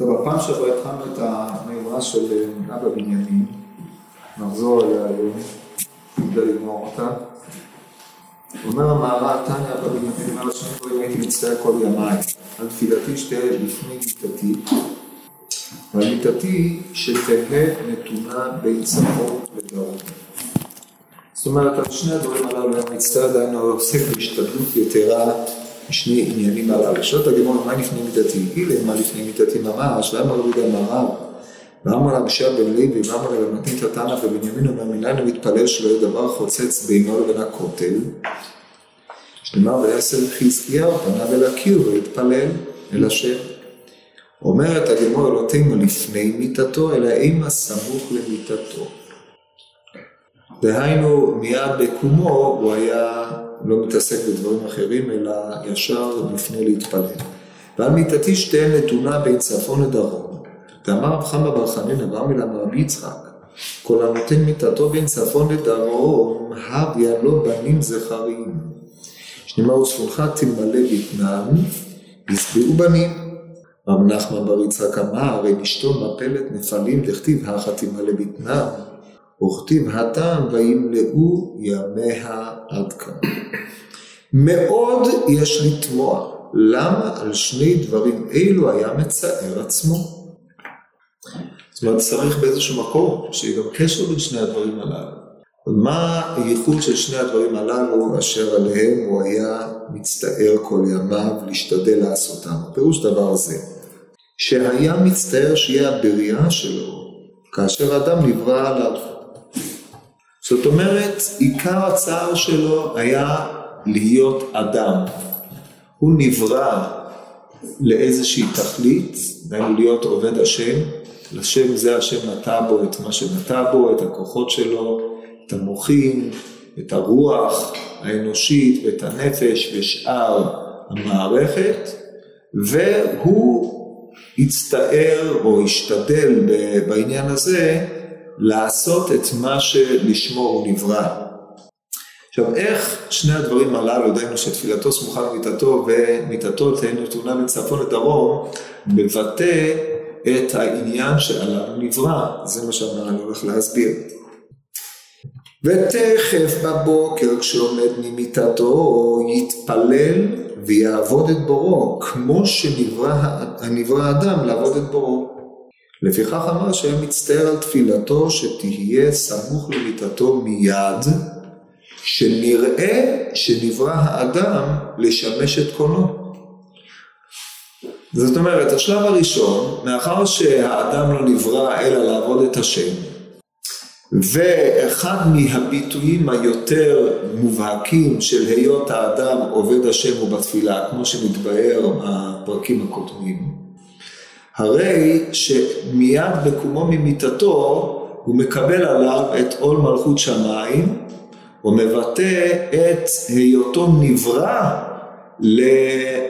טוב, הפעם שעברה התחלנו את המימרה של אבא בנימין, נחזור עליה היום, כדי לגמור אותה. אומר המהר"ל, תניא אבא בנימין, אומר השם דברים הייתי מצטער כל ימיי, על תפילתי שתהיה לפני מיתתי, ועל מיתתי שתהא נתונה בין צפון לדרום. זאת אומרת, על שני הדברים הללו היה מצטער, דהיינו עוסק בהשתדלות יתרה בשני עניינים הללו. שואלת הגמור, מה לפני מיתתי? אילה, מה לפני מיתתי ממש, ואמר רבי גם הרב, ואמר לה בשעה בן לוי, ואמר לה מתנית תנא ובנימין אומר, מניין מתפלל שלא יהיה דבר חוצץ בינו לבין הכותל. שנאמר ויעשר חזקיהו, פניו אל הקיר והתפלל אל השם. אומרת הגמור אלוהינו לפני מיתתו, אלא אימה סמוך למיתתו. דהיינו, מיד בקומו הוא היה לא מתעסק בדברים אחרים, אלא ישר לפני להתפלל. ועל מיתתי שתהיה נתונה בין צפון לדרום. ואמר רב חמא בר חנינא, אמר מלם רבי יצחק, כל הנותן מיתתו בין צפון לדרום, הביא לו בנים זכרים. שנאמר וצפונך תמלא בטנם, ישבעו בנים. רב נחמן בר יצחק אמר, הרי אשתו מפלת נפלים, דכתיב הכה תמלא בטנם. וכתיב הטעם וימלאו ימיה עד כאן. מאוד יש לתמוע למה על שני דברים אלו היה מצער עצמו. זאת אומרת צריך באיזשהו מקום שיהיה גם קשר בין שני הדברים הללו. מה הייחוד של שני הדברים הללו אשר עליהם הוא היה מצטער כל ימיו להשתדל לעשותם. פירוש דבר זה, שהיה מצטער שיהיה הבריאה שלו כאשר אדם נברא עליו. זאת אומרת, עיקר הצער שלו היה להיות אדם. הוא נברא לאיזושהי תכלית, דהיינו להיות עובד השם, לשם זה השם נטע בו את מה שנטע בו, את הכוחות שלו, את המוחים, את הרוח האנושית ואת הנפש ושאר המערכת, והוא הצטער או השתדל בעניין הזה לעשות את מה שלשמו הוא נברא. עכשיו איך שני הדברים הללו, דהיינו שתפילתו סמוכה למיטתו ומיטתו תהיה נתונה מצפון לדרום, מבטא את העניין שעליו נברא, זה מה שהמהר"ל הולך להסביר. ותכף בבוקר כשעומד ממיטתו יתפלל ויעבוד את בורו, כמו שנברא האדם לעבוד את בורו. לפיכך אמר שהיה מצטער על תפילתו שתהיה סמוך למיטתו מיד, שנראה שנברא האדם לשמש את קונו. זאת אומרת, השלב הראשון, מאחר שהאדם לא נברא אלא לעבוד את השם, ואחד מהביטויים היותר מובהקים של היות האדם עובד השם הוא בתפילה, כמו שמתבאר בפרקים הקודמים, הרי שמיד בקומו ממיטתו הוא מקבל עליו את עול מלכות שמיים, הוא מבטא את היותו נברא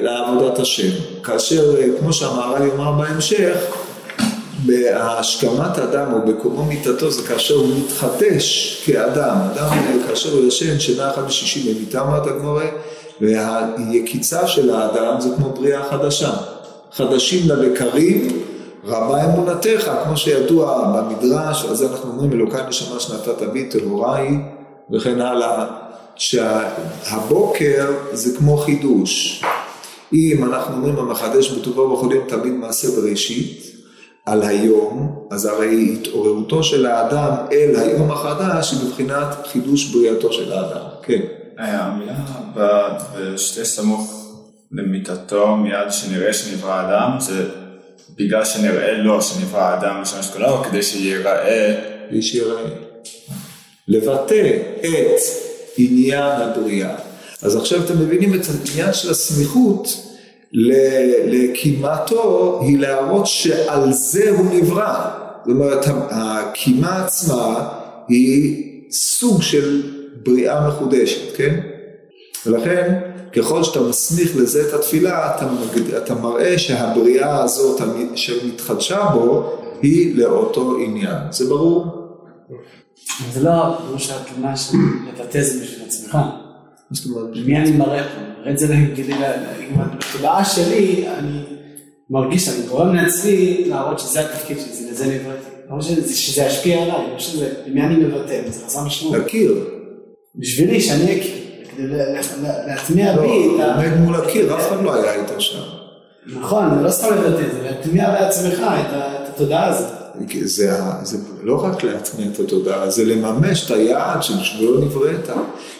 לעבודת השם. כאשר, כמו שהמהר"ל יאמר בהמשך, בהשכמת אדם או בקומו מיטתו זה כאשר הוא מתחדש כאדם, אדם כאשר הוא ישן שינה אחת בשישי במיטה אמרת הגמורה והיקיצה של האדם זה כמו בריאה חדשה חדשים לבקרים, רבה אמונתך, כמו שידוע במדרש, ועל זה אנחנו אומרים, אלוקי נשמה שנתת בי טהוריי, וכן הלאה, שהבוקר זה כמו חידוש. אם אנחנו אומרים המחדש בטובו וחולים תמיד מעשה בראשית, על היום, אז הרי התעוררותו של האדם אל היום החדש היא מבחינת חידוש בריאתו של האדם, כן. המילה בשתי סמוך למיטתו מיד שנראה שנברא אדם, זה בגלל שנראה לו שנברא אדם לשמש כולו, או כדי שיראה... כדי שיראה. לבטא את עניין הבריאה. אז עכשיו אתם מבינים את העניין של הסמיכות לקימתו, היא להראות שעל זה הוא נברא. זאת אומרת, הקימה עצמה היא סוג של בריאה מחודשת, כן? ולכן ככל שאתה מסמיך לזה את התפילה, אתה, אתה מראה שהבריאה הזאת שמתחדשה בו, היא לאותו עניין. זה ברור? זה לא כמו שהתלונה של זה בשביל עצמך. למי אני מראה פה? אני מראה את זה כדי, בתודעה שלי, אני מרגיש שאני גורם לעצמי להראות שזה התפקיד שלי, לזה נבראתי. לא שזה ישפיע עליי, לא שזה, למי אני מבטא, זה חסר משמעות. להכיר. בשבילי שאני אכיר, כדי להטמיע לא, בי הוא את ה... עומד מול הקיר, אף אחד לא היה איתו שם. נכון, זה לא סתם לבטא את זה, להטמיע בעצמך את התודעה הזאת. זה, זה לא רק להטמיע את התודעה, זה לממש את היעד שבשבילו נבראת.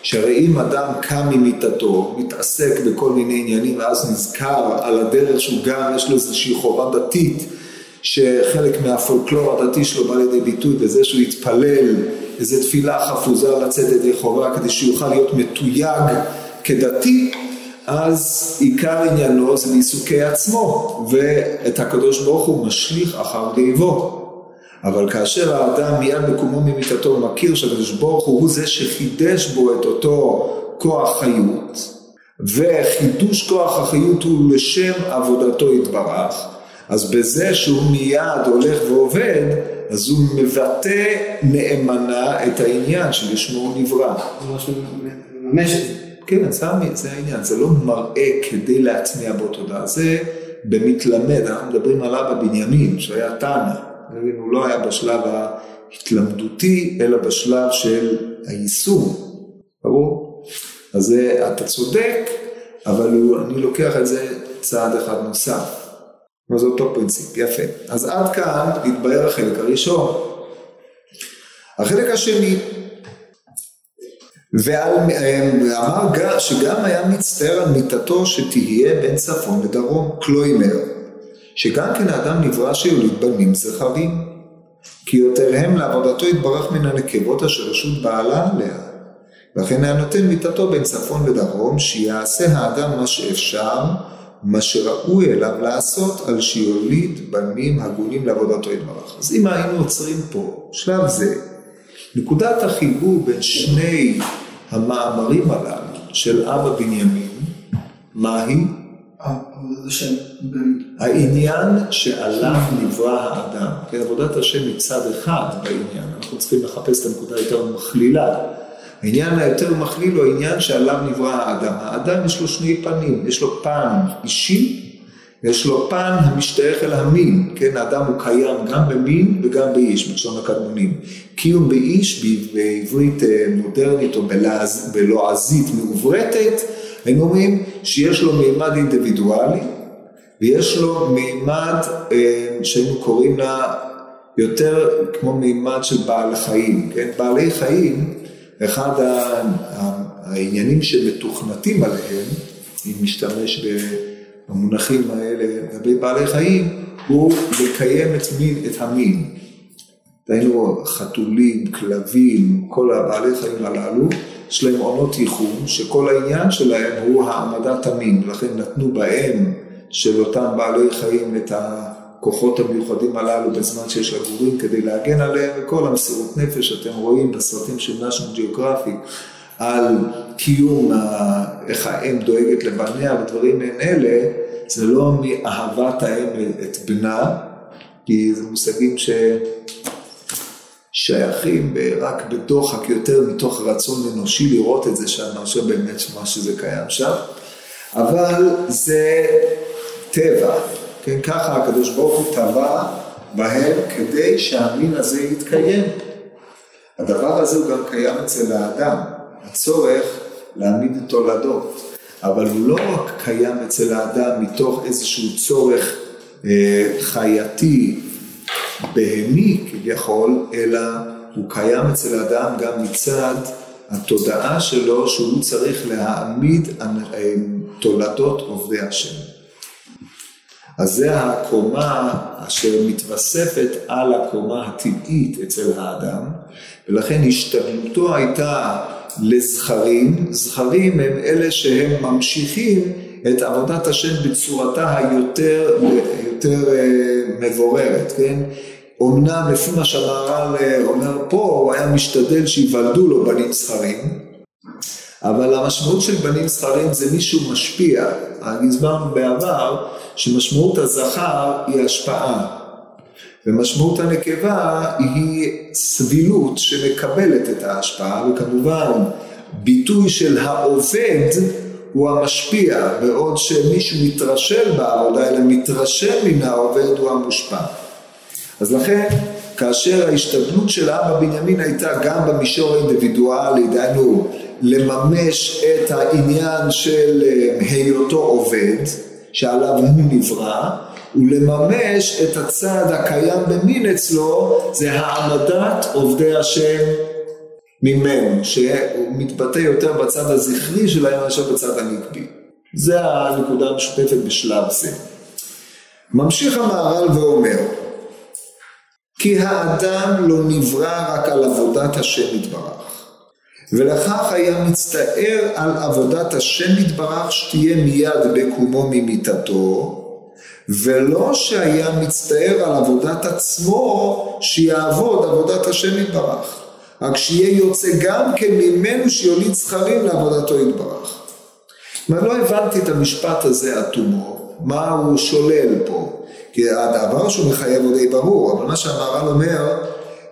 שהרי אם אדם קם ממיטתו, מתעסק בכל מיני עניינים, ואז נזכר על הדרך שהוא גם, יש לו איזושהי חובה דתית, שחלק מהפולקלור הדתי שלו בא לידי ביטוי בזה שהוא יתפלל איזו תפילה חפוזה לצאת ידי חובה כדי שיוכל להיות מתויג כדתי, אז עיקר עניינו זה לעיסוקי עצמו, ואת הקדוש ברוך הוא משליך אחר גאיבו. אבל כאשר האדם מיד מקומו ממיטתו מכיר שהקדוש ברוך הוא הוא זה שחידש בו את אותו כוח חיות, וחידוש כוח החיות הוא לשם עבודתו יתברך, אז בזה שהוא מיד הולך ועובד, אז הוא מבטא נאמנה את העניין שלשמו הוא נברא. זה ממש מממש את זה. כן, זה, זה העניין, זה לא מראה כדי להטמיע בו תודעה, זה במתלמד, אנחנו מדברים על אבא בנימין, שהיה תנא? הוא לא היה בשלב ההתלמדותי, אלא בשלב של היישום, ברור? אז אתה צודק, אבל הוא, אני לוקח את זה צעד אחד נוסף. אבל זה אותו פרינציפ, יפה. אז עד כאן התבהר החלק הראשון. החלק השני, ואמר גם- שגם היה מצטער על מיתתו שתהיה בין צפון לדרום, קלוימר, שגם כן האדם נברא שיוליד בנים זכרים, כי יותריהם לעבודתו יתברך מן הנקבות אשר רשות בעלה עליה, לכן היה נותן מיתתו בין צפון לדרום, שיעשה האדם מה שאפשר, מה שראוי אליו לעשות, על שיוליד בנים הגונים לעבודתו יתברך. אז אם היינו עוצרים פה, שלב זה, נקודת החיבור בין שני המאמרים הללו של אבא בנימין, מהי? העניין שעליו נברא האדם. כן, עבודת השם מצד אחד בעניין, אנחנו צריכים לחפש את הנקודה היותר מכלילה. העניין היותר מכליל הוא העניין שעליו נברא האדם. האדם יש לו שני פנים, יש לו פן אישי, ויש לו פן המשתייך אל המין, כן, האדם הוא קיים גם במין וגם באיש, בלשון הקדמונים. קיום באיש בעברית אה, מודרנית או בלעז- בלועזית מעוברתת, היינו אומרים שיש לו מימד אינדיבידואלי, ויש לו מימד אה, שהיינו קוראים לה יותר כמו מימד של בעל חיים, כן? בעלי חיים, אחד ה- ה- העניינים שמתוכנתים עליהם, אם נשתמש במונחים האלה לגבי בעלי חיים, הוא לקיים את, מין, את המין. דהיינו חתולים, כלבים, כל הבעלי חיים הללו, יש להם עונות ייחום, שכל העניין שלהם הוא העמדת המין, ולכן נתנו בהם של אותם בעלי חיים את הכוחות המיוחדים הללו בזמן שיש לגורים כדי להגן עליהם, וכל המסירות נפש שאתם רואים בסרטים של national geographic על קיום, ה- איך האם דואגת לבניה ודברים מעין אלה, זה לא מאהבת האם את בנה, כי זה מושגים ש... שייכים רק בדוחק יותר מתוך רצון אנושי לראות את זה שם, מאשר באמת מה שזה קיים שם, אבל זה טבע, כן, ככה הקדוש ברוך הוא טבע בהם כדי שהמין הזה יתקיים. הדבר הזה הוא גם קיים אצל האדם, הצורך להעמיד את תולדות, אבל הוא לא רק קיים אצל האדם מתוך איזשהו צורך אה, חייתי, בהמי כביכול, אלא הוא קיים אצל האדם גם מצד התודעה שלו שהוא צריך להעמיד אה, תולדות עובדי השם. אז זה הקומה אשר מתווספת על הקומה הטבעית אצל האדם, ולכן השתדלותו הייתה לזכרים, זכרים הם אלה שהם ממשיכים את עבודת השם בצורתה היותר יותר מבוררת, כן? אמנם לפי מה שהמהר"ל אומר פה, הוא היה משתדל שיוולדו לו בנים זכרים, אבל המשמעות של בנים זכרים זה מישהו משפיע. הסברנו בעבר שמשמעות הזכר היא השפעה, ומשמעות הנקבה היא סבילות שמקבלת את ההשפעה, וכמובן ביטוי של העובד הוא המשפיע, בעוד שמי שמתרשל בעבודה, אלא מתרשם מן העובד, הוא המושפע. אז לכן, כאשר ההשתדלות של אבא בנימין הייתה גם במישור האינדיבידואלי, דהיינו לממש את העניין של אה, היותו עובד, שעליו הוא נברא, ולממש את הצד הקיים במין אצלו, זה העמדת עובדי השם ממנו, שהוא מתבטא יותר בצד הזכרי שלהם מאשר בצד הנקבי. זה הנקודה המשותפת בשלב זה. ממשיך המהר"ל ואומר, כי האדם לא נברא רק על עבודת השם יתברך, ולכך היה מצטער על עבודת השם יתברך שתהיה מיד בקומו ממיתתו, ולא שהיה מצטער על עבודת עצמו שיעבוד עבודת השם יתברך. רק שיהיה יוצא גם כן ממנו שיוליד זכרים לעבודתו יתברך. כלומר, לא הבנתי את המשפט הזה אטומו, מה הוא שולל פה. כי הדבר שהוא מחייב הוא די ברור, אבל מה שהמהר"ל אומר,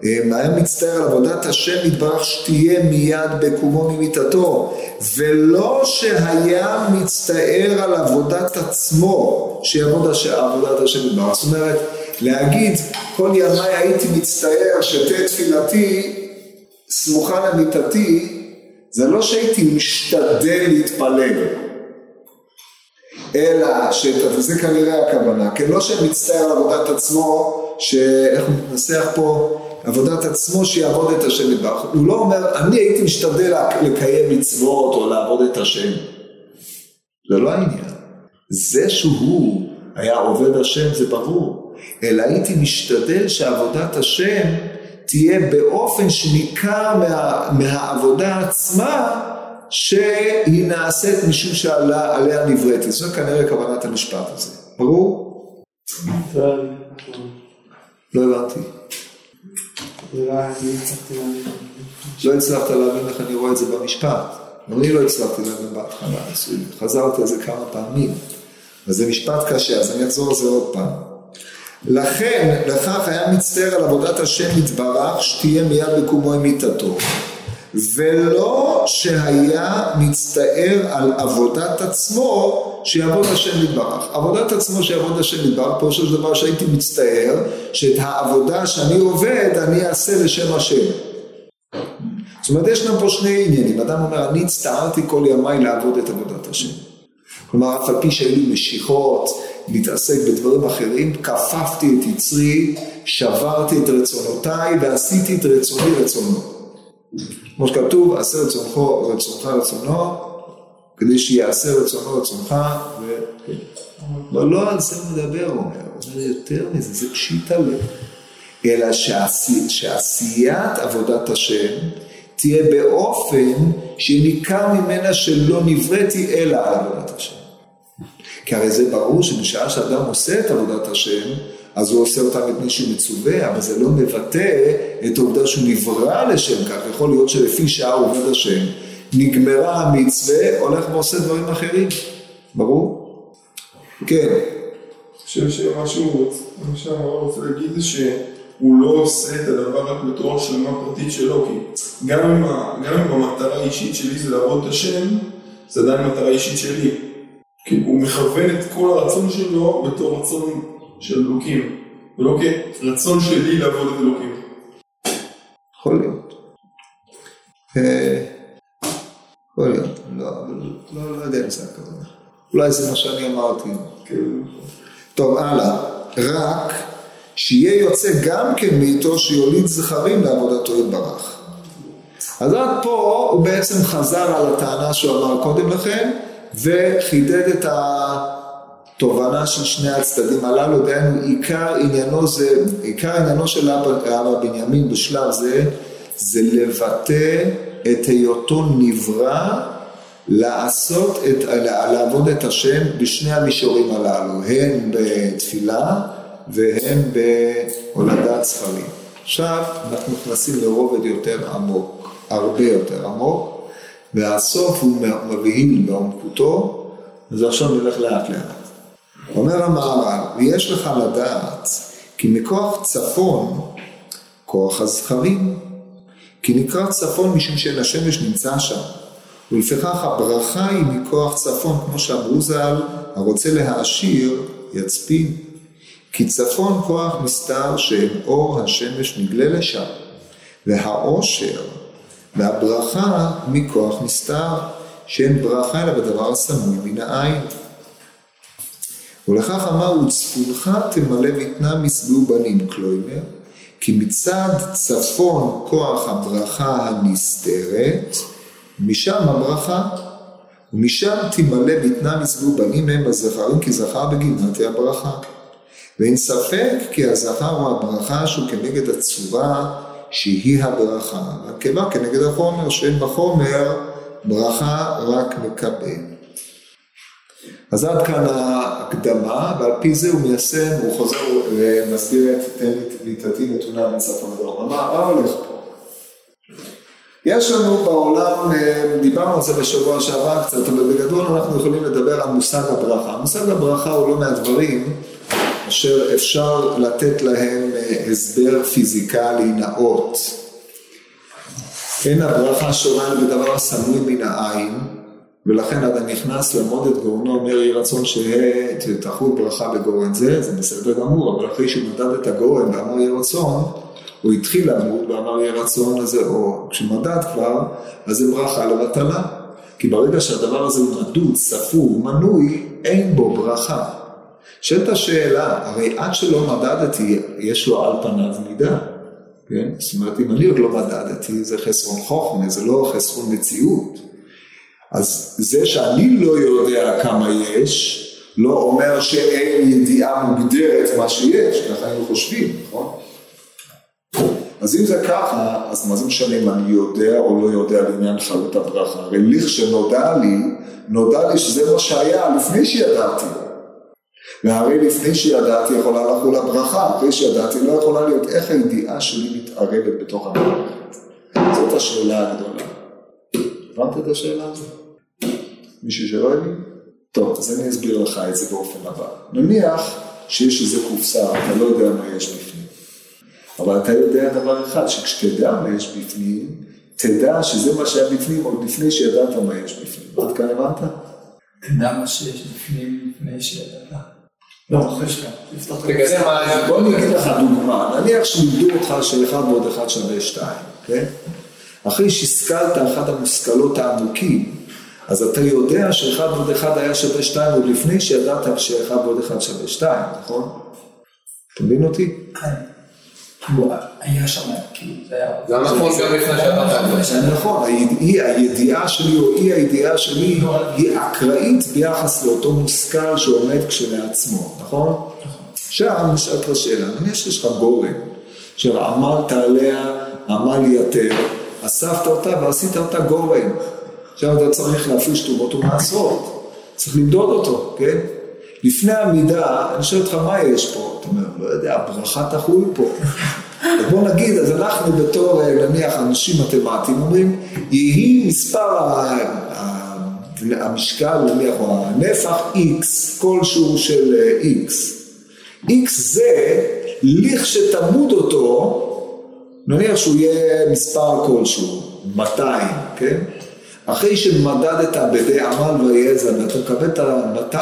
היה מצטער על עבודת השם יתברך שתהיה מיד בקומו ממיתתו, ולא שהיה מצטער על עבודת עצמו, שיעבוד עבודת השם יתברך. זאת אומרת, להגיד כל ימיי הייתי מצטער שתהיה תפילתי סמוכה למיטתי, זה לא שהייתי משתדל להתפלל, אלא, ש... וזה כנראה הכוונה, כן, לא שמצטער על עבודת עצמו, שאיך הוא מתנסח פה, עבודת עצמו שיעבוד את השם יתברך. הוא לא אומר, אני הייתי משתדל לקיים מצוות או לעבוד את השם. זה לא העניין. זה שהוא היה עובד השם זה ברור, אלא הייתי משתדל שעבודת השם תהיה באופן שניכר מה, מהעבודה עצמה שהיא נעשית משום שעליה נבראתי. זו כנראה כוונת המשפט הזה. ברור? לא הבנתי. לא הצלחת להבין איך אני רואה את זה במשפט. אני לא הצלחתי להבין בהתחלה, חזרתי על זה כמה פעמים. אז זה משפט קשה, אז אני אחזור על זה עוד פעם. לכן, לכך היה מצטער על עבודת השם יתברך, שתהיה מיד בקומו עם מיתתו. ולא שהיה מצטער על עבודת עצמו שיעבוד השם יתברך. עבודת עצמו שיעבוד השם יתברך, פירושו של דבר שהייתי מצטער שאת העבודה שאני עובד אני אעשה לשם השם. זאת אומרת יש לנו פה שני עניינים, אדם אומר אני הצטערתי כל ימיי לעבוד את עבודת השם. כלומר אף על פי שהיו לי משיכות, להתעסק בדברים אחרים, כפפתי את יצרי, שברתי את רצונותיי ועשיתי את רצוני רצונו. כמו שכתוב, עשה רצונך רצונך רצונו, כדי שיעשה רצונו רצונך, ו... אבל לא על זה מדבר, הוא אומר, הוא אומר יותר מזה, זה פשיטה לב. אלא שעשי, שעשיית עבודת השם תהיה באופן שניכר ממנה שלא נבראתי אלא על עבודת השם. כי הרי זה ברור שבשעה שאדם עושה את עבודת השם, אז הוא עושה אותה מפני שהוא מצווה, אבל זה לא מבטא את העובדה שהוא נברא לשם כך. יכול להיות שלפי שעה עובד השם, נגמרה המצווה, הולך ועושה דברים אחרים. ברור? כן. אני חושב שמה שהוא רוצה להגיד זה שהוא לא עושה את הדבר רק בתור השלמה פרטית שלו, כי גם אם, גם אם המטרה האישית שלי זה לעבוד את השם, זה עדיין מטרה אישית שלי. כי הוא מכוון את כל הרצון שלו בתור רצון של אלוקים, ולא כרצון שלי לעבוד את אלוקים. יכול להיות. אה, יכול להיות, לא, לא, לא יודע אם זה הכוונה. אולי זה מה שאני אמרתי. כן. טוב, הלאה. רק שיהיה יוצא גם כן מאיתו שיוליד זכרים לעבודתו יתברך. אז עד פה הוא בעצם חזר על הטענה שהוא אמר קודם לכן, וחידד את התובנה של שני הצדדים הללו, דהיינו עיקר עניינו זה, עיקר עניינו של אבא, אבא בנימין בשלב זה, זה לבטא את היותו נברא לעשות את, לעבוד את השם בשני המישורים הללו, הן בתפילה והן בהולדת ספרים. עכשיו אנחנו נכנסים לרובד יותר עמוק, הרבה יותר עמוק, והסוף הוא מבהיל בעומקותו, אז עכשיו נלך לאט לאט. אומר המהר"ל, ויש לך לדעת כי מכוח צפון כוח הזכרים, כי נקרא צפון משום שאין השמש נמצא שם, ולפיכך הברכה היא מכוח צפון, כמו שאמרו ז"ל, הרוצה להעשיר יצפין. כי צפון כוח מסתר שאין אור השמש נגלה לשם, והעושר והברכה מכוח מסתר, שאין ברכה אלא בדבר הסמוי מן העין. ולכך אמר וצפונך תמלא מתנה משבעו בנים קלוימר, כי מצד צפון כוח הברכה הנסתרת, משם הברכה, ומשם תמלא בטנה משבעו בנים הם בזכרים כי זכר בגימתי הברכה. ואין ספק כי הזכר הוא הברכה שהוא כנגד הצורה שהיא הברכה, והקיבה כנגד החומר שאין בחומר ברכה רק מקבל. אז עד כאן ההקדמה, ועל פי זה הוא מיישם, הוא חוזר ומסביר את תן ליטתי נתונה מצפון הדרום. מה הולך פה? יש לנו בעולם, אה, דיברנו על זה בשבוע שעבר קצת, אבל בגדול אנחנו יכולים לדבר על מושג הברכה. מושג הברכה הוא לא מהדברים אשר אפשר לתת להם אה, הסבר פיזיקלי נאות. אין הברכה שורה בדבר הסמוי מן העין, ולכן אתה נכנס לעמוד את גאונו, אומר יהי רצון שתחול ברכה בגורן זה, זה בסדר גמור, אבל אחרי שהוא מדד את הגורן ואמר יהי רצון, הוא התחיל לעמוד ואמר יהי רצון הזה, או כשמדד כבר, אז זה ברכה לבטלה. כי ברגע שהדבר הזה הוא מדוד, ספור, מנוי, אין בו ברכה. שאת השאלה, הרי עד שלא מדדתי, יש לו על פניו מידה. כן? זאת אומרת, אם אני עוד לא מדדתי, זה חסרון חוכמה, זה לא חסרון מציאות. אז זה שאני לא יודע כמה יש, לא אומר שאין ידיעה מוגדרת מה שיש, ככה היינו חושבים, נכון? אז אם זה ככה, אז מה זה משנה אם אני יודע או לא יודע לעניין חלות הברכה? הרי לכשנודע לי, נודע לי שזה מה שהיה לפני שידעתי. והרי לפני שידעתי יכולה לחול הברכה, אחרי שידעתי לא יכולה להיות איך הידיעה שלי מתערבת בתוך המערכת. זאת השאלה הגדולה. הבנת את השאלה הזאת? מישהו שלא הבין? טוב, אז אני אסביר לך את זה באופן הבא. נניח שיש איזה קופסה, אתה לא יודע מה יש בפנים. אבל אתה יודע דבר אחד, שכשתדע מה יש בפנים, תדע שזה מה שהיה בפנים עוד לפני שידעת מה יש בפנים. עד כאן הבנת? תדע מה שיש בפנים לפני שידעת. לא, אחרי שאתה תפתח את בוא אני אגיד לך דוגמה, נניח שלימדו אותך שאחד ועוד אחד שווה שתיים, כן? אחרי שהשכלת אחת המושכלות העמוקים, אז אתה יודע שאחד ועוד אחד היה שווה שתיים עוד לפני שידעת שאחד ועוד אחד שווה שתיים, נכון? אתה מבין אותי? כן. היה שם, כאילו, זה היה... זה נכון גם לפני שאתה... זה נכון, הידיעה שלי או אי הידיעה שלי היא אקראית ביחס לאותו מושכל שעומד כשלעצמו, נכון? עכשיו נשאלת לשאלה, נניח שיש לך גורן, שעמלת עליה עמל יתר, אספת אותה ועשית אותה גורן. עכשיו אתה צריך להפריש תרומות ומעשרות, צריך למדוד אותו, כן? לפני המידה, אני שואל אותך מה יש פה? אתה אומר, לא יודע, ברכה תחול פה. אז בוא נגיד, אז אנחנו בתור נניח אנשים מתמטיים אומרים, יהי מספר המשקל, נניח, או הנפח x, כלשהו של x. x זה, לכשתמוד אותו, נניח שהוא יהיה מספר כלשהו, 200, כן? אחרי שמדדת בדי עמל ויעז, ואתה מקבל את ה-200,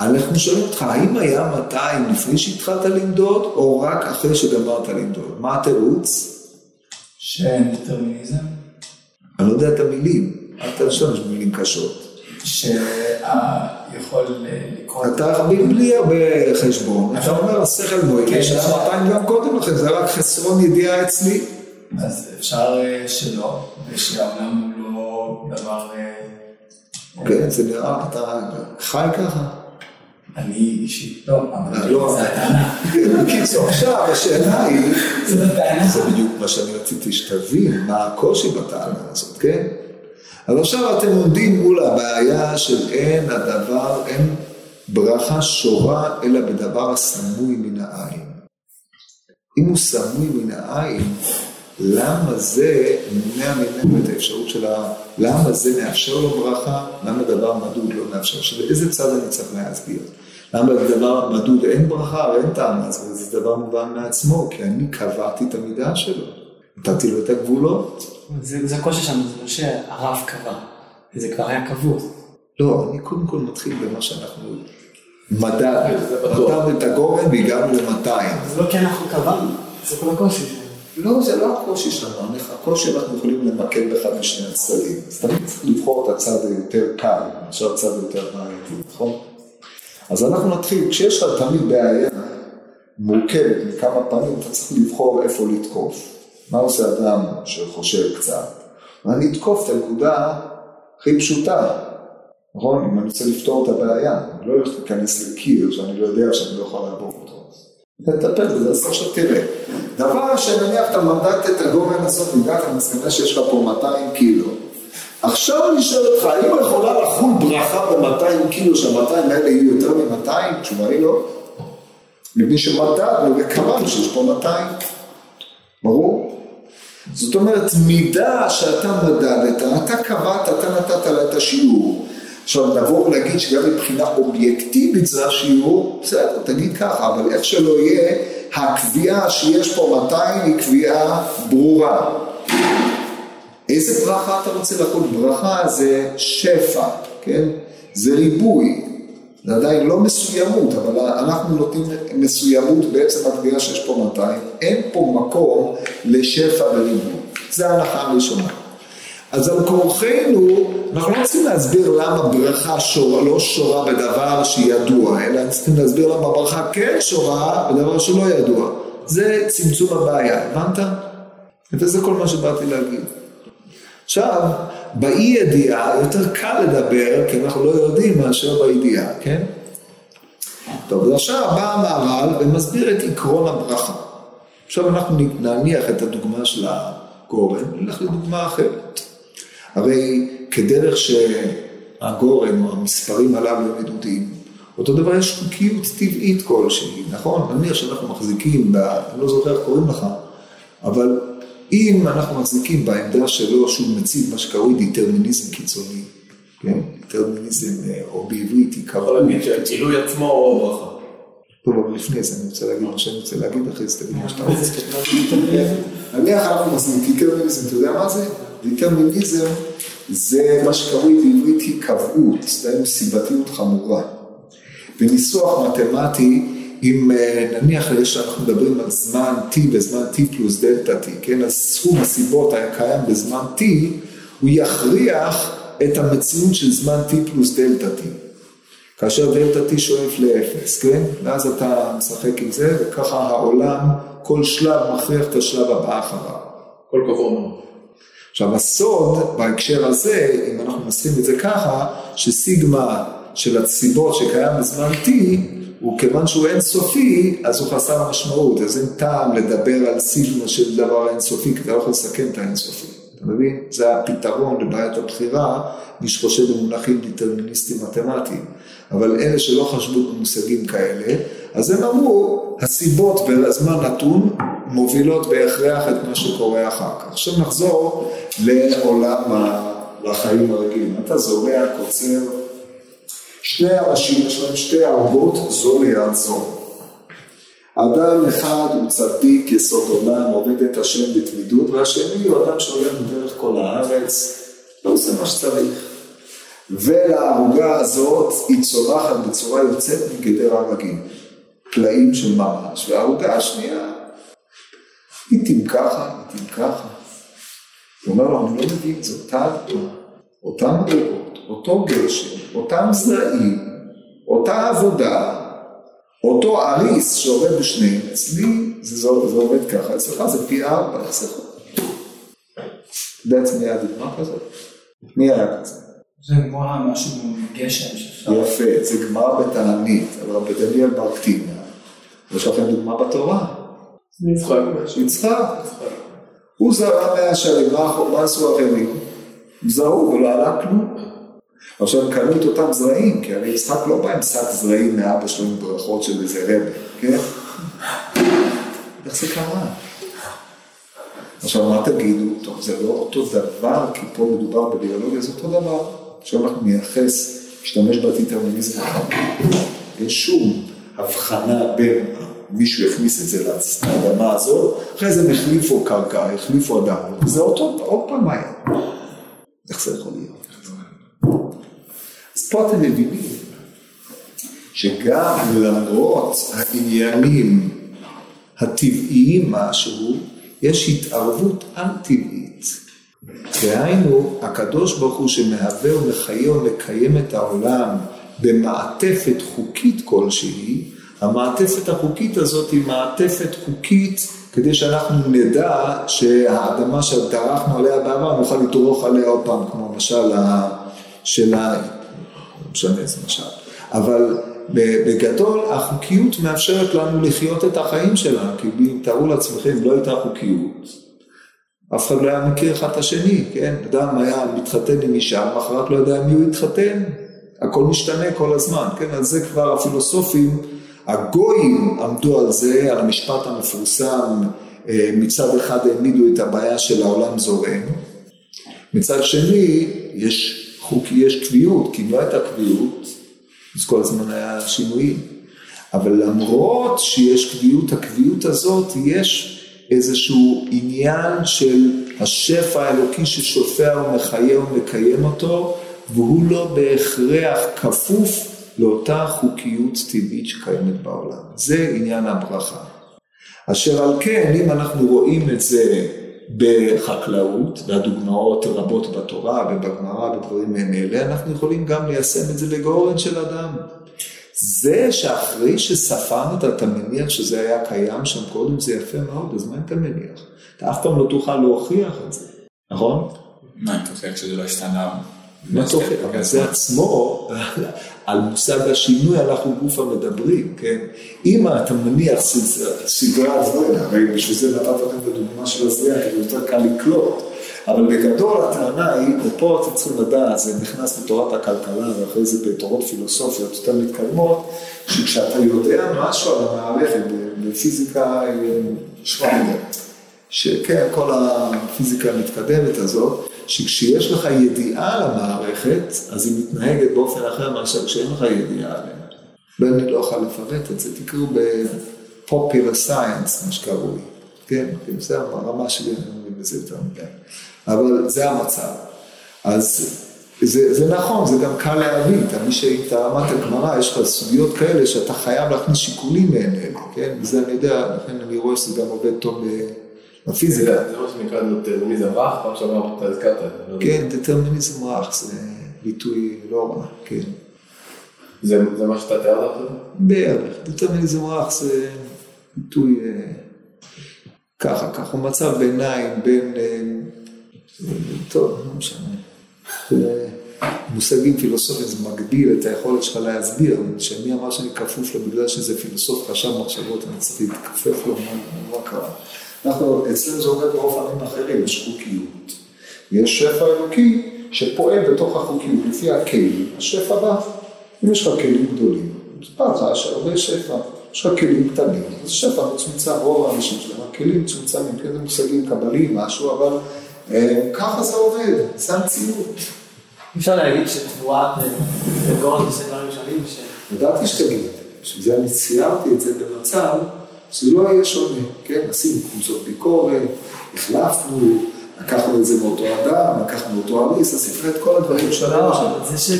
אנחנו שואלים אותך, האם היה 200 לפני שהתחלת למדוד, או רק אחרי שגמרת למדוד? מה התירוץ? שאין דטרמיניזם. אני לא יודע את המילים, אל תשתמש במילים קשות. שיכול לקרוא... אתה בלי הרבה חשבון, אתה אומר, השכל מועיל, יש לך 200 גם קודם לכן, זה רק חסרון ידיעה אצלי. אז אפשר שלא, ושהעולם הוא לא דבר... כן, זה נראה, אתה חי ככה. אני אישית לא, אבל לא, זה הטענה. בקיצור, עכשיו השאלה היא, זה הטענה. זה בדיוק מה שאני רציתי שתבין, מה הקושי בטענה הזאת, כן? אז עכשיו אתם עומדים מול הבעיה של אין הדבר, אין ברכה שורה אלא בדבר הסמוי מן העין. אם הוא סמוי מן העין, למה זה מונע ממנו את האפשרות של ה... למה זה מאפשר לו ברכה, למה דבר מדוד לא מאפשר? שבאיזה צד אני צריך להסביר? למה בדבר מדוד אין ברכה, אין טעם, אז זה דבר מובן מעצמו, כי אני קבעתי את המידה שלו, נתתי לו את הגבולות. זה, זה הקושי שלנו, זה לא שהרב קבע. זה כבר היה קבוע. לא, אני קודם כל מתחיל במה שאנחנו מדדנו. בטוח. מדדנו את הגורן והגענו ל-200. זה לא כי אנחנו קבענו, זה כל הקושי. לא, זה לא הקושי שלנו, הקושי אנחנו יכולים למקד באחד משני הצדדים. אז תמיד צריך לבחור את הצד היותר קל, מאשר הצד היותר בעייתי, נכון? אז אנחנו נתחיל, כשיש לך תמיד בעיה מורכבת מכמה פנים, אתה צריך לבחור איפה לתקוף. מה עושה אדם שחושב קצת? אני אתקוף את הנקודה הכי פשוטה, נכון? אם אני רוצה לפתור את הבעיה, אני לא הולך להיכנס לקיר שאני לא יודע שאני לא יכול לעבור תטפל בזה, אז עכשיו תראה. דבר שנניח אתה מדדת את הגורן הזאת והגעת למסקנה שיש לך פה 200 קילו. עכשיו אני שואל אותך, האם יכולה לחול ברכה ב-200 קילו, שה-200 האלה יהיו יותר מ-200? התשובה היא לא. מפני שמדדנו וקבענו שיש פה 200. ברור? זאת אומרת, מידה שאתה מדדת, אתה קבעת, אתה נתת לה את השיעור. עכשיו נבוא ונגיד שגם מבחינה אובייקטיבית זה השיעור, בסדר, תגיד ככה, אבל איך שלא יהיה, הקביעה שיש פה 200 היא קביעה ברורה. איזה ברכה אתה רוצה לחול? ברכה זה שפע, כן? זה ריבוי. זה עדיין לא מסוימות, אבל אנחנו נותנים מסוימות בעצם הקביעה שיש פה 200. אין פה מקום לשפע וריבוי. זה ההנחה הראשונה. אז על כורחנו, אנחנו לא צריכים להסביר למה ברכה שורה, לא שורה בדבר שידוע, אלא צריכים להסביר למה ברכה כן שורה בדבר שלא ידוע. זה צמצום הבעיה, הבנת? וזה כל מה שבאתי להגיד. עכשיו, באי ידיעה יותר קל לדבר, כי אנחנו לא יודעים מאשר בידיעה, כן? טוב, עכשיו בא המהר"ל ומסביר את עקרון הברכה. עכשיו אנחנו נניח את הדוגמה של הגורן, נלך לדוגמה אחרת. הרי כדרך שהגורן או המספרים הללו הם מדודים, אותו דבר יש חוקיות טבעית כלשהי, נכון? נניח שאנחנו מחזיקים, ב... אני לא זוכר איך קוראים לך, אבל אם אנחנו מחזיקים בעמדה שלו שהוא מציב מה שקרוי דיטרמיניזם קיצוני, כן? דיטרמיניזם, אה, או בעברית יכול עיקרון. להגיד שהגילוי עצמו הוא ברכה. טוב, אבל לפני זה אני רוצה להגיד מה שאני רוצה להגיד, אחרי זה תגיד מה שאתה רוצה. נניח אנחנו מחזיקים דיטרמיניזם, אתה יודע מה זה? דיטרמיניזם זה מה שקרוי בעברית היקבעות, דהיינו סיבתיות חמורה. בניסוח מתמטי, אם אה, נניח שאנחנו מדברים על זמן t בזמן t פלוס דלתא t, כן, אז סכום הסיבות הקיים בזמן t, הוא יכריח את המציאות של זמן t פלוס דלתא t. כאשר דלתא t שואף לאפס, כן? ואז אתה משחק עם זה, וככה העולם, כל שלב מכריח את השלב הבא אחריו. כל מאוד. עכשיו הסוד בהקשר הזה, אם אנחנו מנסחים את זה ככה, שסיגמה של הסיבות שקיים בזמן t, הוא כיוון שהוא אינסופי, אז הוא חסר משמעות, אז אין טעם לדבר על סיגמה של דבר אינסופי, כי אתה לא יכול לסכם את האינסופי, אתה מבין? זה הפתרון לבעיית הבחירה, מי שחושב במונחים דיטרמיניסטיים מתמטיים, אבל אלה שלא חשבו במושגים כאלה, אז הם אמרו, הסיבות בזמן נתון מובילות בהכרח את מה שקורה אחר כך. עכשיו נחזור לעולם, לחיים הרגילים. אתה זורע, קוצר, שני אנשים, יש להם שתי ערבות, זו ליד זו. אדם אחד הוא צדיק, יסוד עולם, עובד את השם בתמידות, והשני הוא אדם שהולך בדרך כל הארץ, לא עושה מה שצריך. ולערוגה הזאת היא צומחת בצורה יוצאת מגדר הרגיל, פלאים של ממש, והערוגה השנייה היא תמכחה, היא תמכחה. הוא אומר לו, אני לא מבין, זו אותה אדמה, אותן מדרגות, אותו גשם, אותם זרעים, אותה עבודה, אותו אריס שעובד בשניהם, אצלי זה, זה, זה עובד ככה, אצלך זה פי ארבע, זה יכול? אתה יודע מי היה דוגמה כזאת? מי היה כזה? זה כמו משהו גשם שאפשר... יפה, זה גמרא בתענית, אבל בדניאל בר קטינה, יש לכם דוגמה בתורה, יצחק. יצחק, הוא זרע מאה שנים, מה עשו אחרים? זרעו ולא עלה כלום. עכשיו הם קנו את אותם זרעים, כי הרי יצחק לא בא עם שק זרעים מאבא שלו עם ברכות של איזה רבי, כן? איך זה קרה? עכשיו מה תגידו? טוב, זה לא אותו דבר, כי פה מדובר בביולוגיה, זה אותו דבר. עכשיו אנחנו נייחס, נשתמש בדיטרמיניזם החמור. אין שום הבחנה בין מישהו הכניס את זה לאדמה הזאת, אחרי זה הם החליפו קרקע, החליפו אדם, זה אותו, עוד פעם היה. איך זה יכול להיות? אז פה אתם מבינים שגם למרות העניינים הטבעיים משהו, יש התערבות על-טבעית. דהיינו, הקדוש ברוך הוא שמהווה ומחיה ומקיים את העולם במעטפת חוקית כלשהי, המעטפת החוקית הזאת היא מעטפת חוקית כדי שאנחנו נדע שהאדמה שדרכנו עליה בעבר נוכל לדרוך עליה עוד פעם, כמו המשל של. לא משנה איזה משל. אבל בגדול החוקיות מאפשרת לנו לחיות את החיים שלנו, כי אם תארו לעצמכם, לא הייתה חוקיות, אף אחד לא היה מכיר אחד את השני, כן? אדם היה מתחתן עם אישה, מחרת לא יודע מי הוא התחתן, הכל משתנה כל הזמן, כן? על זה כבר הפילוסופים, הגויים עמדו על זה, על המשפט המפורסם, אה, מצד אחד העמידו את הבעיה של העולם זורם, מצד שני יש חוק, יש קביעות, כי אם לא הייתה קביעות, אז כל הזמן היה שינויים. אבל למרות שיש קביעות, הקביעות הזאת, יש איזשהו עניין של השפע האלוקי ששופע ומחיה ומקיים אותו, והוא לא בהכרח כפוף לאותה חוקיות טבעית שקיימת בעולם. זה עניין הברכה. אשר על כן, אם אנחנו רואים את זה בחקלאות, והדוגמאות רבות בתורה ובגמרא ודברים מעין אלה, אנחנו יכולים גם ליישם את זה לגורן של אדם. זה שאחרי שספרת אתה מניח שזה היה קיים שם קודם, זה יפה מאוד, אז מה אתה מניח? אתה אף פעם לא תוכל להוכיח את זה, נכון? מה, אתה חושב שזה לא השתנה? מה הוכיח? אבל זה עצמו, על מושג השינוי אנחנו גוף המדברים, כן? אם אתה מניח סדרה הזרע, הרי בשביל זה נתת לכם את הדוגמה של הזרע, כי יותר קל לקלוט. אבל בגדול הטענה היא, ופה אתם צריכים לדעת, זה נכנס בתורת הכלכלה ואחרי זה בתורות פילוסופיות יותר מתקדמות, שכשאתה יודע משהו על המערכת בפיזיקה שוויינר, שכן, כל הפיזיקה המתקדמת הזאת, שכשיש לך ידיעה על המערכת, אז היא מתנהגת באופן אחר מאשר כשאין לך ידיעה עליה. ואני לא יכול לפרט את זה, תקראו ב-Popular Science, מה שקראו לי, כן, זה הרמה שלי, אני לא מבין בזה יותר מדי. אבל זה המצב. אז זה, זה נכון, זה גם קל להבין, מי שאתה למדת גמרא, יש לך סוגיות כאלה שאתה חייב להכניס שיקולים אלה, כן? וזה אני יודע, לכן אני רואה שזה גם עובד טוב בפיזיקה. זה מה שנקרא דטרמיניזם רך, פעם שעברה אתה הזכרת. לא כן, דטרמיניזם רך זה ביטוי לא רע, כן. זה מה שאתה תיארת עכשיו? בערך, דטרמיניזם רך זה ביטוי אה, ככה, ככה, מצב ביניים בין... אה, טוב, לא משנה. מושגים פילוסופיים זה מגביל את היכולת שלך להסביר, שמי אמר שאני כפוף לו בגלל שזה פילוסוף חשב מחשבות, אני צריך להתכפף לו, מה קרה? אנחנו, אצלנו זה עובד באופנים אחרים, יש חוקיות, יש שפע אלוקי שפועל בתוך החוקיות, לפי הכלים, השפע בא. אם יש לך כלים גדולים, אז בא לך יש הרבה שפע, יש לך כלים קטנים, אז שפע מצומצם, רוב האנשים שלהם, הכלים מצומצמים, כן, מושגים קבליים, משהו, אבל אה, ככה זה עובד, זה המציאות. אפשר להגיד שתבואה וגורן זה דברים שונים ש... ידעתי שתגיד, בשביל זה אני ציירתי את זה במצב שזה לא יהיה שונה, כן? עשינו קבוצות ביקורת, החלפנו, לקחנו את זה מאותו אדם, לקחנו אותו אריס, עשינו את כל הדברים שלנו. לא, זה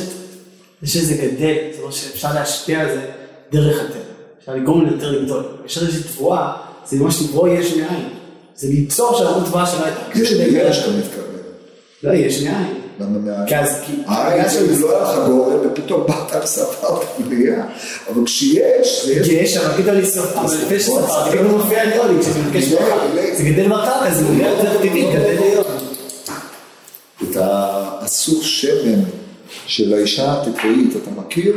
שזה גדל, זה אומר שאפשר להשפיע על זה דרך הטבע. אפשר לגרום ליותר לגדול. יש איזושהי תבואה, זה ממש לברוא יש מאין. זה ליצור שם תבואה שלא הייתה. יש שאתה מתכוון. לא, יש מאין. למה מאין? כי אז, כי... העין זה לא היה לך גורם, ופתאום באת וספרת מליאה. אבל כשיש, יש, אבל פתאום לספר, אבל לפני שספרתי, פתאום מופיע לי, כשאני מבקש ממך, זה גדל בקרקע, זה נראה יותר טבעי, גדל ליום. את הסוג שמן של האישה התקראית, אתה מכיר?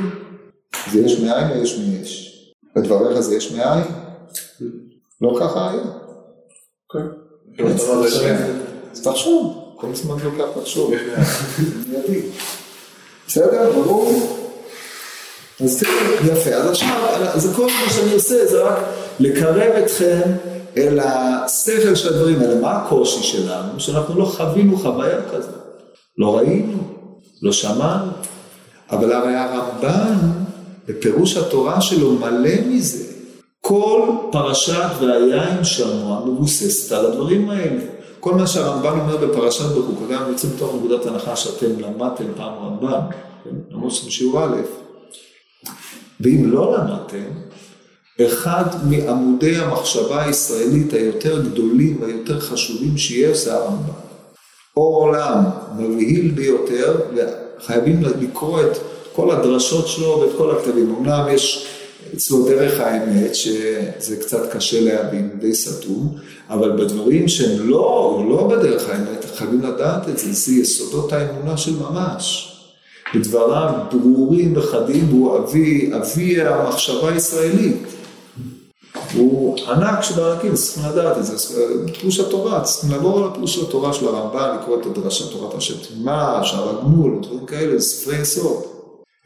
זה יש מאין או יש מיש? בדבריך זה יש מאין? לא ככה היה. אז תחשוב, כל הזמן לוקח לחשוב. מיידי. בסדר? ברור? אז תראו, יפה. אז עכשיו, אז כל מה שאני עושה זה רק לקרב אתכם אל השכל של הדברים האלה. מה הקושי שלנו? שאנחנו לא חווינו חוויה כזאת. לא ראינו, לא שמענו. אבל הרי הרמב"ן, בפירוש התורה שלו, מלא מזה. כל פרשת והיין שמוע מבוססת על הדברים האלה. כל מה שהרמב"ן אומר בפרשת בחוקותי, אני יוצא מתוך נקודת הנחה שאתם למדתם פעם רמב"ן? למרות שאתם שיעור א', ואם לא למדתם, אחד מעמודי המחשבה הישראלית היותר גדולים והיותר חשובים שיש זה הרמב"ן. אור עולם מבהיל ביותר, וחייבים לקרוא את כל הדרשות שלו ואת כל הכתבים. אמנם יש אצלו דרך האמת, שזה קצת קשה להבין, די סתום, אבל בדברים שהם לא, לא בדרך האמת, חייבים לדעת את זה, זה יסודות האמונה של ממש. בדבריו ברורים וחדים, והוא אבי, אבי המחשבה הישראלית. הוא ענק של הענקים, צריכים לדעת את זה, פירוש התורה, צריכים לעבור על הפירוש של התורה של הרמב"ן, לקרוא את הדרשה תורת השם תמימה, שער הגמול, דברים כאלה, ספרי יסוד.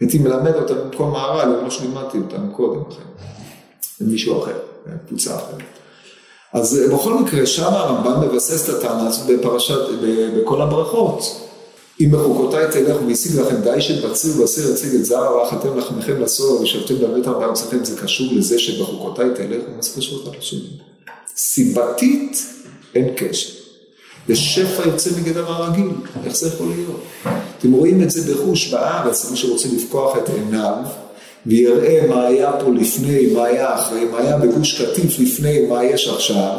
הייתי מלמד אותם במקום מהר"ל, לא שלימדתי אותם קודם לכן, למישהו אחר, קבוצה אחרת. אז בכל מקרה, שם הרמב"ם מבסס את הטענה הזאת בפרשת, בכל הברכות. אם בחוקותיי תלך והשיג לכם די שבציר ובסיר יציג את זרע ואכלתם לחמכם לסור ושבתם בביתם בארצכם, זה קשור לזה שבחוקותיי תלך, ומה זה אחד לשני? סיבתית אין קשר. יש שפע יוצא מגדר הרגיל, איך זה יכול להיות? אתם רואים את זה בחוש בארץ, מי שרוצה לפקוח את עיניו ויראה מה היה פה לפני, מה היה אחרי, מה היה בגוש קטיף לפני, מה יש עכשיו,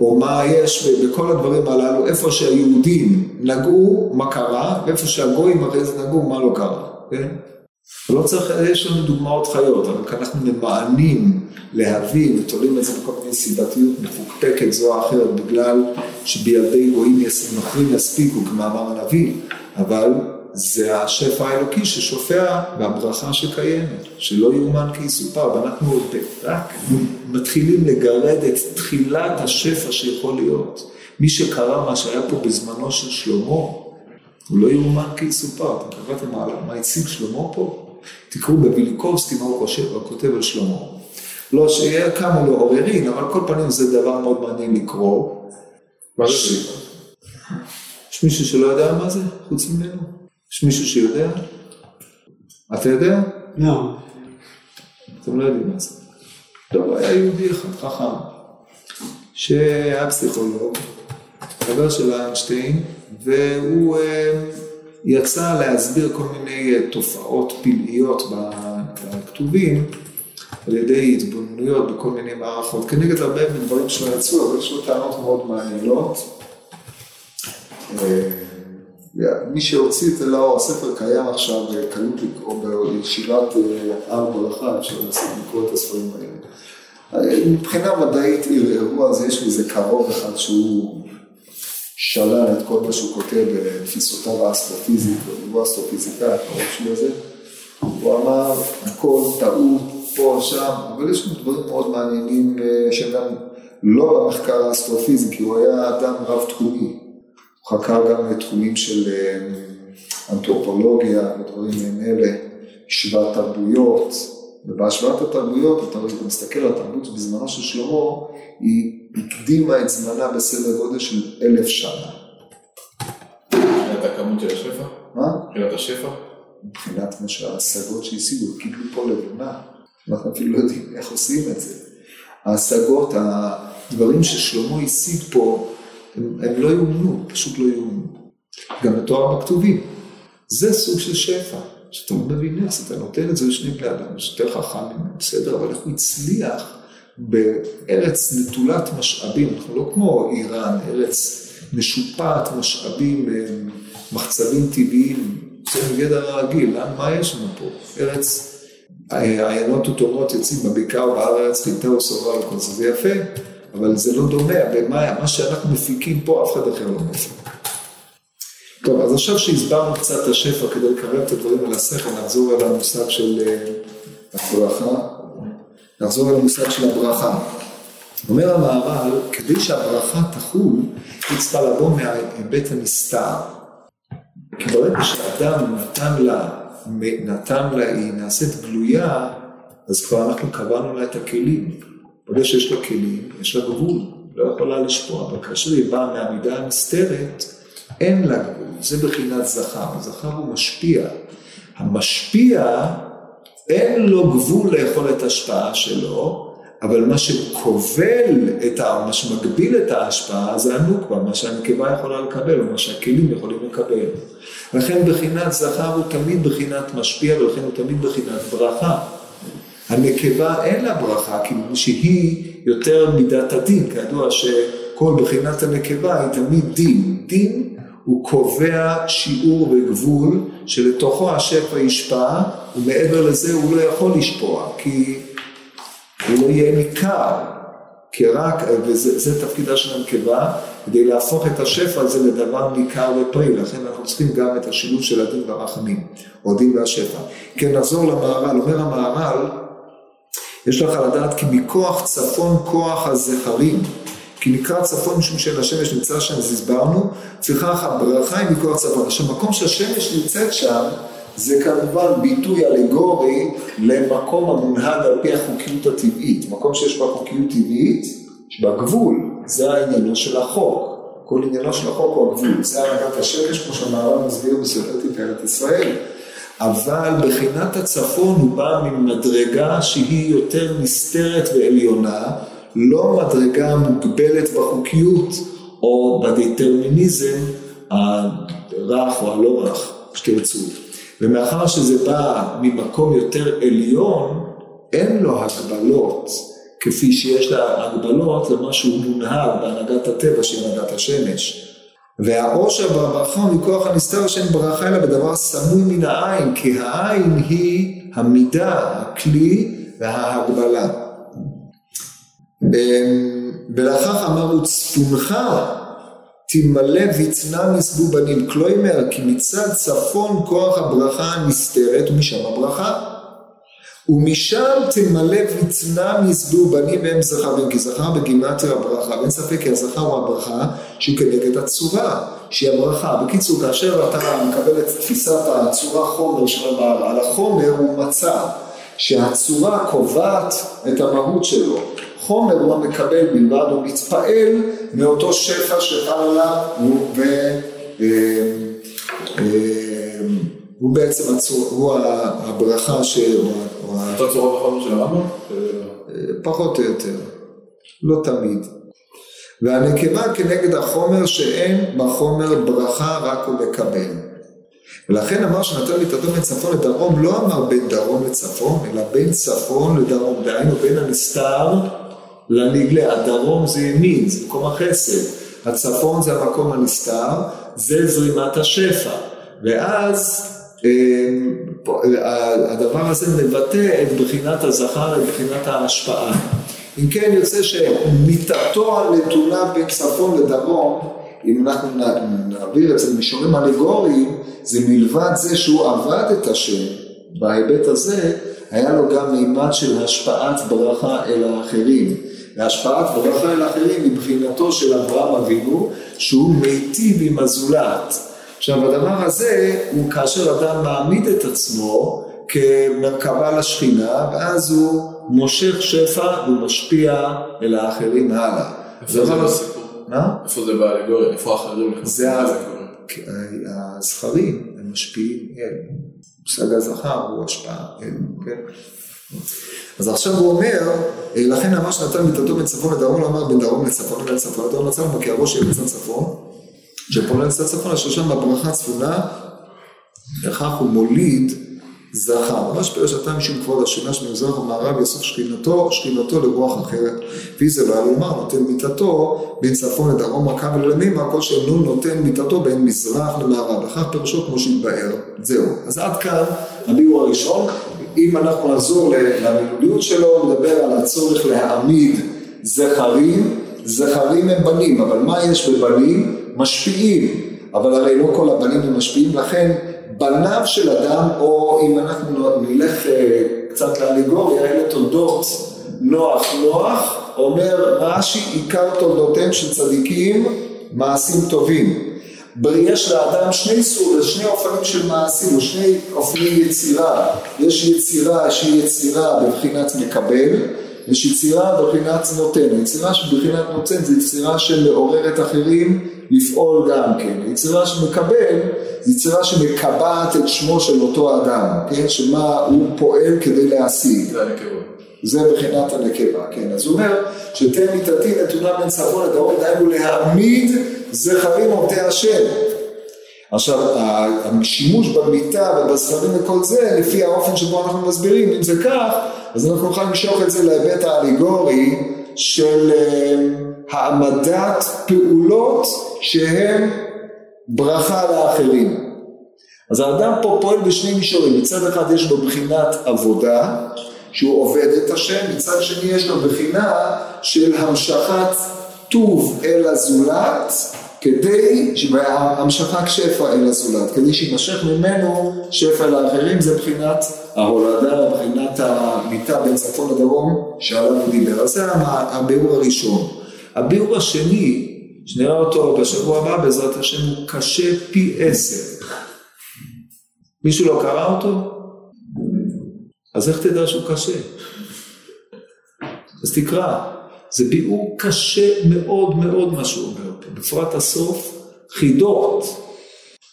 או מה יש בכל הדברים הללו, איפה שהיהודים נגעו, מה קרה, ואיפה שהגויים אחרי זה נגעו, מה לא קרה, כן? לא צריך, יש לנו דוגמאות חיות, אבל כאן אנחנו ממאנים להבין ותולים את זה בכל מיני סיבתיות מפוקפקת זו או אחרת, בגלל שבידי גויים נוכרים יספיקו, כמאמר הנביא, אבל זה השפע האלוקי ששופע והברכה שקיימת, שלא יאומן כי יסופר, ואנחנו רק מתחילים לגרד את תחילת השפע שיכול להיות. מי שקרא מה שהיה פה בזמנו של שלמה, הוא לא יאומן כי יסופר. אתם קראתם מה, מה הציג שלמה פה? תקראו בביליקובסקי מה הוא חושב, הוא כותב על שלמה. לא שיהיה כמה לו עוררין, אבל כל פנים זה דבר מאוד מעניין לקרוא. מה זה? יש מישהו שלא יודע מה זה, חוץ ממנו? יש מישהו שיודע? אתה יודע? לא. אתם לא יודעים מה זה. לא, היה יהודי אחד חכם, שהיה פסיכולוג, חבר של איינשטיין, והוא אה, יצא להסביר כל מיני אה, תופעות פלאיות בכתובים, על ידי התבוננויות בכל מיני מערכות, כנגד הרבה מדברים שלא יצאו, אבל יש לו טענות מאוד מעניינות. אה, מי שהוציא את זה לאור, הספר קיים עכשיו, קלות לקרוא בישיבת הר ברכה, אפשר לעשות לקרוא את הספרים האלה. מבחינה מדעית ערערו, אז יש לזה קרוב אחד שהוא שלל את כל מה שהוא כותב בתפיסותיו האסטרופיזית, הוא אסטרופיזיקאי, הקרוב שלו זה. הוא אמר, הכל טעות, פה, שם, אבל יש לנו דברים מאוד מעניינים אה, שהם גם לא במחקר האסטרופיזי, כי הוא היה אדם רב-תחומי. הוא חקר גם תחומים של אה, אנתרופולוגיה ודברים מעין אלה, השוואת תרבויות, ובהשוואת התרבויות, אתה מסתכל על התרבות בזמנו של שלמה, היא הקדימה את זמנה בסדר גודל של אלף שנה. מבחינת הכמות של השפע? מה? מבחינת השפע? מבחינת מה שההשגות שהשיגו, הם קיבלו פה לבנה, אנחנו אפילו לא יודעים איך עושים את זה. ההשגות, הדברים ששלמה השיג פה, הם, הם לא יאומנו, פשוט לא יאומנו. גם בתואר בכתובים. זה סוג של שפע, שאתה לא מבין איך, אתה נותן את זה לשני בני אדם, יש יותר חכם ממנו, בסדר, אבל איך הוא הצליח בארץ נטולת משאבים, אנחנו לא כמו איראן, ארץ משופעת משאבים, אה, מחצבים טבעיים, זה מגדר הרגיל, לאן, מה יש לנו פה? ארץ, עיינות וטומות יוצאים בבקעה ובארץ חיטה וסובה וכל זה, זה יפה, אבל זה לא דומה, במה, מה שאנחנו מפיקים פה אף אחד אחר לא מפיק. טוב, אז עכשיו שהסברנו קצת את השפע כדי לקרב את הדברים על השכל, נחזור אל המושג של אה, הברכה, נחזור אל המושג של הברכה. אומר המהר"ל, כדי שהברכה תחול, היא צריכה לבוא מההיבט הנסתר. כי ברגע שאדם נתן לה, נתן לה, היא נעשית גלויה, אז כבר אנחנו קבענו לה את הכלים. ברגע שיש לה כלים, יש לה גבול, לא יכולה לשפוע, אבל כאשר היא באה מהמידה הנסתרת, אין לה גבול, זה בחינת זכר, זכר הוא משפיע. המשפיע, אין לו גבול ליכולת השפעה שלו, אבל מה שכובל, את ה, מה שמגביל את ההשפעה זה הנוקבה, מה שהנקבה יכולה לקבל, או מה שהכלים יכולים לקבל. לכן בחינת זכר הוא תמיד בחינת משפיע, ולכן הוא תמיד בחינת ברכה. הנקבה אין לה ברכה, כי שהיא יותר מידת הדין, כידוע שכל בחינת הנקבה היא תמיד דין. דין הוא קובע שיעור וגבול שלתוכו השפע ישפע, ומעבר לזה הוא לא יכול לשפוע, כי הוא לא יהיה ניכר, כי רק, וזה תפקידה של הנקבה, כדי להפוך את השפע הזה לדבר ניכר ופרי, לכן אנחנו צריכים גם את השילוב של הדין והרחמים, או הדין והשפע. כן, נחזור למהר"ל, אומר המהר"ל, יש לך לדעת כי מכוח צפון כוח הזכרים, כי נקרא צפון משום שלשמש נמצא שם, אז הסברנו, לפיכך הברכה היא מכוח צפון. עכשיו, מקום שהשמש נמצאת שם, זה כמובן ביטוי אלגורי למקום המונהג על פי החוקיות הטבעית. מקום שיש בה חוקיות טבעית, יש בה גבול, זה העניינו של החוק. כל עניינו של החוק הוא הגבול. זה הנהגת השמש, כמו שהמערב מסביר בסופר תפארת ישראל. אבל בחינת הצפון הוא בא ממדרגה שהיא יותר נסתרת ועליונה, לא מדרגה מוגבלת בחוקיות או בדטרמיניזם הרך או הלא רך, שתרצו. ומאחר שזה בא ממקום יותר עליון, אין לו הגבלות כפי שיש לה הגבלות למה שהוא מונהג בהנהגת הטבע של הנהגת השמש. והעושר והברכה מכוח הנסתר שאין ברכה אלא בדבר סמוי מן העין, כי העין היא המידה, הכלי וההגבלה. ולאחר אמרו צפונך תמלא ויצנע מסבו בנים, כלומר כי מצד צפון כוח הברכה הנסתרת ומשם הברכה. ומשם תמלא ויצנע מסבו בנים והם זכרים, כי זכר בגימטר הברכה, ואין ספק כי הזכר הוא הברכה שהיא כנגד הצורה, שהיא הברכה. בקיצור, כאשר אתה מקבל את תפיסת הצורה חומר של המערל, החומר הוא מצע, שהצורה קובעת את המהות שלו. חומר הוא המקבל בלבד, הוא מתפעל מאותו שפע שחל עליו, והוא הוא בעצם הצור, הוא הברכה ש... אותה צורה בחומר של הרמב"ם? פחות או יותר, לא תמיד. והנקבה כנגד החומר שאין בחומר ברכה רק הוא מקבל. ולכן אמר שנתן מיתתו בין צפון לדרום, לא אמר בין דרום לצפון, אלא בין צפון לדרום, דהיינו בין הנסתר לנגלה. הדרום זה ימין, זה מקום החסד. הצפון זה המקום הנסתר, זה זרימת השפע. ואז אה, הדבר הזה מבטא את בחינת הזכר, את בחינת ההשפעה. אם כן יוצא שמיטתו הנתונה בין צפון לדרום, אם אנחנו נעביר את זה למישורים אלגוריים, זה מלבד זה שהוא עבד את השם בהיבט הזה, היה לו גם מימד של השפעת ברכה אל האחרים. והשפעת ברכה אל האחרים היא בחינתו של אברהם אבינו, שהוא מיטיב עם הזולת. עכשיו הדבר הזה הוא כאשר אדם מעמיד את עצמו כמרכבה לשכינה ואז הוא מושך שפע ומשפיע אל האחרים הלאה. איפה זה בסיפור? מה? איפה זה באלגוריה? איפה האחרים? זה הזכרים, הם משפיעים אל. מושג הזכר הוא השפעה אל, כן? אז עכשיו הוא אומר, לכן אמר שנתן מיתתו בין צפון לדרום, לא אמר בין דרום לצפון ובין צפון לדרום לצפון, כי הראש יהיה בצד צפון. שפונה לצד צפון אשר שם בברכה צפונה, וכך הוא מוליד זכר. ממש פירש אתה משום כבוד השמש ממזרח ומערב יאסוף שכינתו, שכינתו לרוח אחרת. לפי זה לא היה לומר, נותן מיתתו בין צפון לדרום רכה ולמימה, כל שאינו נותן מיתתו בין מזרח למערב. לכך פירושו כמו שהתבאר. זהו. אז עד כאן הביאור הראשון. אם אנחנו נחזור למילוליות שלו, נדבר על הצורך להעמיד זכרים. זכרים הם בנים, אבל מה יש בבנים? משפיעים, אבל הרי לא כל הבנים הם משפיעים, לכן בניו של אדם, או אם אנחנו נלך אה, קצת לאליגוריה, אלה תולדות נוח נוח, אומר רש"י, עיקר תולדותיהם של צדיקים, מעשים טובים. יש לאדם שני סוג, שני אופנים של מעשים, או שני אופני יצירה. יש יצירה שהיא יצירה בבחינת מקבל, יש יצירה בבחינת נותן. יצירה שבבחינת נותן זה יצירה שמעוררת אחרים לפעול גם כן. יצירה שמקבל זה יצירה שמקבעת את שמו של אותו אדם, כן? שמה הוא פועל כדי להשיג. זה הנקבות. זה מבחינת הנקבה, כן? אז הוא אומר שתן מיתתי נתונה בין צפון לדרום, דהיינו להעמיד זכרים עובדי השם. עכשיו, השימוש במיטה ובזכרים וכל זה, לפי האופן שבו אנחנו מסבירים, אם זה כך, אז אנחנו נוכל למשוך את זה להיבט האליגורי של אה, העמדת פעולות שהן ברכה לאחרים. אז האדם פה פועל בשני מישורים, מצד אחד יש לו בחינת עבודה, שהוא עובד את השם, מצד שני יש לו בחינה של המשכת טוב אל הזולת, כדי, המשכת שפע אל הזולת, כדי שימשך ממנו שפע לאחרים, זה בחינת ההולדה, בחינת המיטה בין צפון לדרום שעליו הוא דיבר. אז זה הביאור הראשון. הביאור השני, שנראה אותו בשבוע הבא בעזרת השם, הוא קשה פי עשר. מישהו לא קרא אותו? אז איך תדע שהוא קשה? אז תקרא. זה ביאור קשה מאוד מאוד מה שהוא אומר פה, בפרט הסוף, חידות.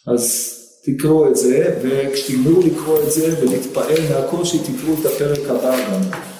אז תקראו את זה, וכשתגמרו לקרוא את זה ולהתפעל מהקושי, תקראו את הפרק הבא גם.